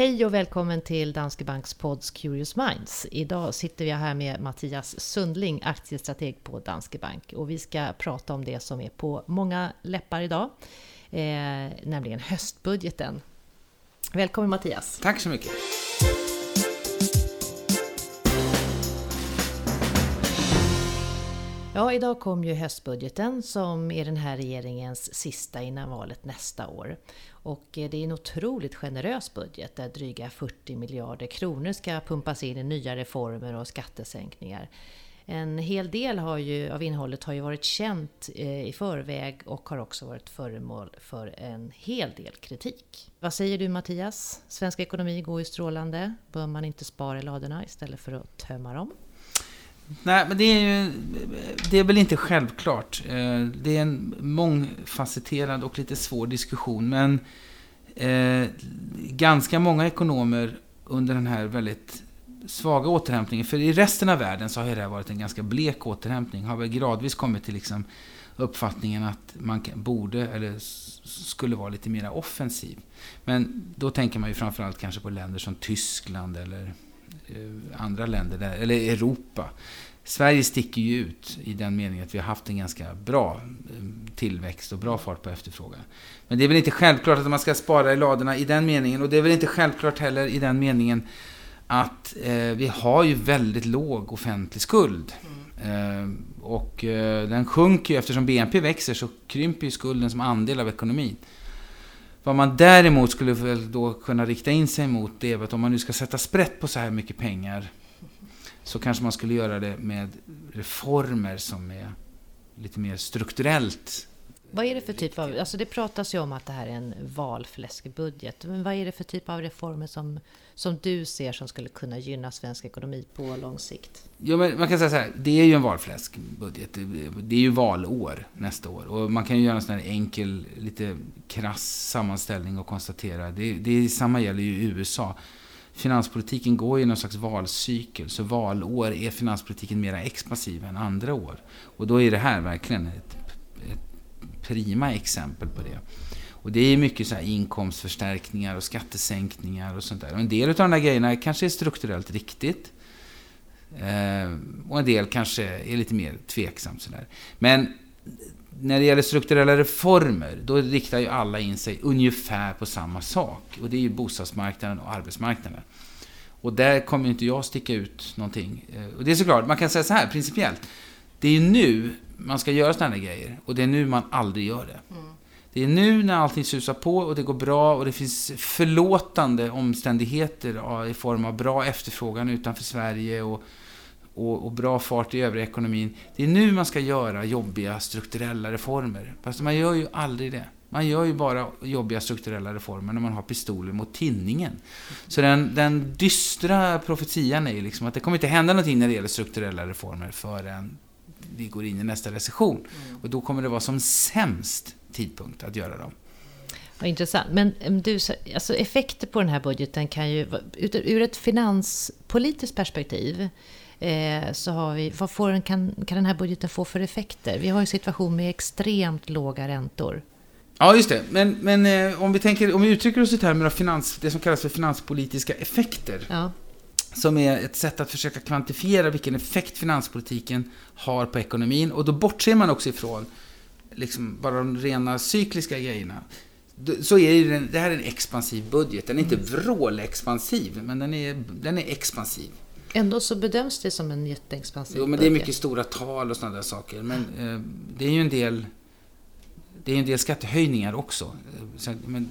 Hej och välkommen till Danske Banks pods Curious Minds. Idag sitter vi här med Mattias Sundling, aktiestrateg på Danske Bank. Och vi ska prata om det som är på många läppar idag, eh, nämligen höstbudgeten. Välkommen Mattias! Tack så mycket! Ja, idag kom ju höstbudgeten som är den här regeringens sista innan valet nästa år. Och eh, det är en otroligt generös budget där dryga 40 miljarder kronor ska pumpas in i nya reformer och skattesänkningar. En hel del har ju, av innehållet har ju varit känt eh, i förväg och har också varit föremål för en hel del kritik. Vad säger du Mattias? Svensk ekonomi går ju strålande. Bör man inte spara i ladorna istället för att tömma dem? Nej, men det är ju... Det är väl inte självklart. Eh, det är en mångfacetterad och lite svår diskussion, men eh, ganska många ekonomer under den här väldigt svaga återhämtningen, för i resten av världen så har det här varit en ganska blek återhämtning, har väl gradvis kommit till liksom uppfattningen att man borde, eller skulle vara lite mer offensiv. Men då tänker man ju framförallt kanske på länder som Tyskland eller Eh, andra länder, där, eller Europa. Sverige sticker ju ut i den meningen att vi har haft en ganska bra eh, tillväxt och bra fart på efterfrågan. Men det är väl inte självklart att man ska spara i ladorna i den meningen. Och det är väl inte självklart heller i den meningen att eh, vi har ju väldigt låg offentlig skuld. Mm. Eh, och eh, den sjunker ju, eftersom BNP växer så krymper ju skulden som andel av ekonomin. Vad man däremot skulle väl då kunna rikta in sig mot det är att om man nu ska sätta sprätt på så här mycket pengar så kanske man skulle göra det med reformer som är lite mer strukturellt vad är det för typ av, alltså det pratas ju om att det här är en valfläskbudget, men vad är det för typ av reformer som, som du ser som skulle kunna gynna svensk ekonomi på lång sikt? Jo, men man kan säga så här, det är ju en valfläskbudget. Det är ju valår nästa år. Och man kan ju göra en sån här enkel, lite krass sammanställning och konstatera, det, det samma gäller ju i USA. Finanspolitiken går ju i någon slags valcykel, så valår är finanspolitiken mer expansiv än andra år. Och då är det här verkligen ett prima exempel på det. Och det är mycket så inkomstförstärkningar och skattesänkningar och sånt där. Och en del av de där grejerna kanske är strukturellt riktigt. Eh, och en del kanske är lite mer tveksamt sådär. Men när det gäller strukturella reformer, då riktar ju alla in sig ungefär på samma sak. Och det är ju bostadsmarknaden och arbetsmarknaden. Och där kommer inte jag sticka ut någonting. Eh, och det är såklart, man kan säga så här principiellt. Det är ju nu man ska göra sådana här grejer. Och det är nu man aldrig gör det. Mm. Det är nu när allting susar på och det går bra och det finns förlåtande omständigheter i form av bra efterfrågan utanför Sverige och, och, och, bra fart i övriga ekonomin. Det är nu man ska göra jobbiga strukturella reformer. Fast man gör ju aldrig det. Man gör ju bara jobbiga strukturella reformer när man har pistoler mot tinningen. Så den, den dystra profetian är ju liksom att det kommer inte hända någonting när det gäller strukturella reformer förrän vi går in i nästa recession. Mm. Och då kommer det vara som sämst tidpunkt att göra dem. Vad intressant. Men du, alltså effekter på den här budgeten kan ju, ur ett finanspolitiskt perspektiv, eh, så har vi, vad får den, kan, kan den här budgeten få för effekter? Vi har en situation med extremt låga räntor. Ja, just det. Men, men eh, om, vi tänker, om vi uttrycker oss i termer av finans, det som kallas för finanspolitiska effekter. Ja som är ett sätt att försöka kvantifiera vilken effekt finanspolitiken har på ekonomin. Och då bortser man också ifrån liksom bara de rena cykliska grejerna. Så är det, det här är en expansiv budget. Den är inte mm. vrålexpansiv, men den är, den är expansiv. Ändå så bedöms det som en jätteexpansiv Jo, men det är mycket stora tal och sådana där saker. Men eh, det är ju en del det är en del skattehöjningar också. Men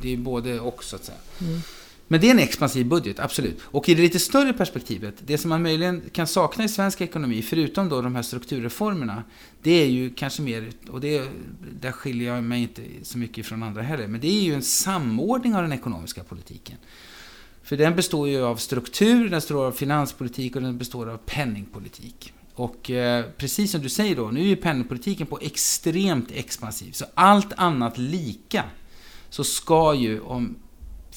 det är både och, så att säga. Mm. Men det är en expansiv budget, absolut. Och i det lite större perspektivet, det som man möjligen kan sakna i svensk ekonomi, förutom då de här strukturreformerna, det är ju kanske mer, och det, där skiljer jag mig inte så mycket från andra heller, men det är ju en samordning av den ekonomiska politiken. För den består ju av struktur, den består av finanspolitik och den består av penningpolitik. Och eh, precis som du säger då, nu är ju penningpolitiken på extremt expansiv. Så allt annat lika så ska ju, om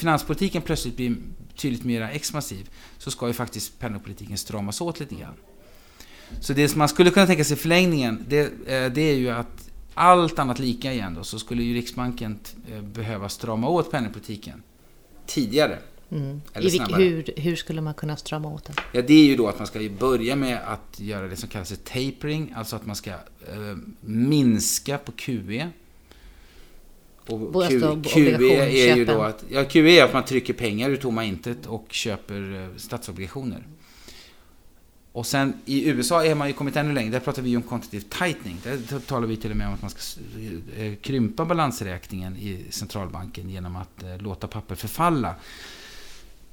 finanspolitiken plötsligt blir tydligt mer expansiv så ska ju faktiskt penningpolitiken stramas åt lite grann. Så det som man skulle kunna tänka sig i förlängningen, det, eh, det är ju att allt annat lika igen då, så skulle ju Riksbanken eh, behöva strama åt penningpolitiken tidigare. Mm. I hur, hur skulle man kunna strama åt den? Ja, det är ju då att man ska börja med att göra det som kallas för tapering, alltså att man ska eh, minska på QE. Och Q, QE är ju då att, ja, QE är att man trycker pengar ur tomma intet och köper eh, statsobligationer. Och sen i USA är man ju kommit ännu längre. Där pratar vi om quantitative tightening. Där talar vi till och med om att man ska eh, krympa balansräkningen i centralbanken genom att eh, låta papper förfalla.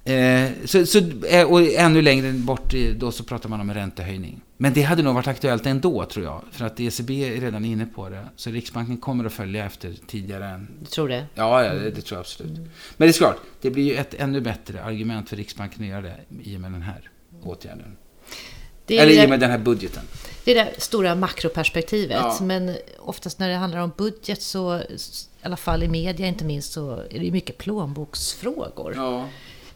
Eh, så, så, och ännu längre bort då så pratar man om en räntehöjning. Men det hade nog varit aktuellt ändå tror jag. För att ECB är redan inne på det. Så Riksbanken kommer att följa efter tidigare än... Du tror det? Ja, ja det, det tror jag absolut. Mm. Men det är klart, det blir ju ett ännu bättre argument för Riksbanken att göra det i och med den här åtgärden. Eller i och med den här budgeten. Det är det stora makroperspektivet. Ja. Men oftast när det handlar om budget så, i alla fall i media inte minst, så är det mycket plånboksfrågor. Ja.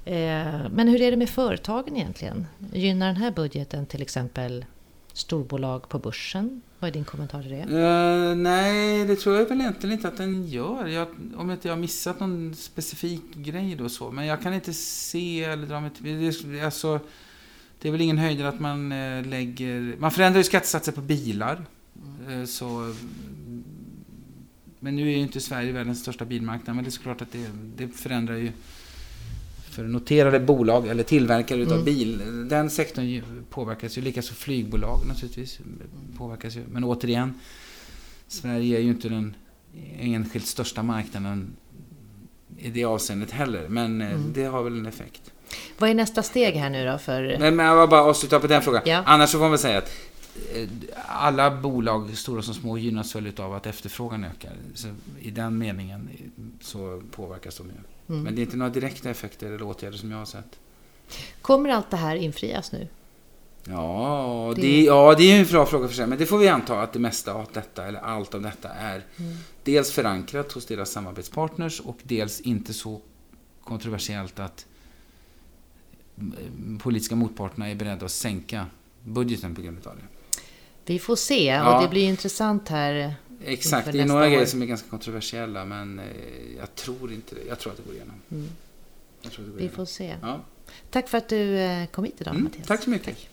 Eh, men hur är det med företagen egentligen? Gynnar den här budgeten till exempel storbolag på börsen? Vad är din kommentar till det? Uh, nej, det tror jag väl egentligen inte att den gör. Jag, om inte jag har missat någon specifik grej då så. Men jag kan inte se eller dra mig till... Alltså, det är väl ingen höjdare att man eh, lägger... Man förändrar ju skattesatser på bilar. Mm. Så, men nu är ju inte Sverige världens största bilmarknad, men det är såklart att det, det förändrar ju för noterade bolag eller tillverkare utav mm. bil. Den sektorn påverkas ju, likaså flygbolag naturligtvis. Påverkas ju. Men återigen, Sverige är ju inte den enskilt största marknaden i det avseendet heller. Men eh, mm. det har väl en effekt. Vad är nästa steg här nu då? För... Nej, men jag vill bara avsluta på den frågan. Ja. Annars så får man säga att eh, alla bolag, stora som små, gynnas väl av att efterfrågan ökar. Så I den meningen så påverkas de ju. Mm. Men det är inte några direkta effekter eller åtgärder som jag har sett. Kommer allt det här infrias nu? Ja, det, det ja, det är en bra fråga för sig. Men det får vi anta att det mesta av detta, eller allt av detta, är mm. dels förankrat hos deras samarbetspartners och dels inte så kontroversiellt att politiska motparterna är beredda att sänka budgeten på grund av det. Vi får se ja. och det blir intressant här. Exakt, det är några år. grejer som är ganska kontroversiella men eh, jag tror inte det. Jag tror att det går igenom. Mm. Vi får se. Ja. Tack för att du eh, kom hit idag mm, Mattias. Tack så mycket. Tack.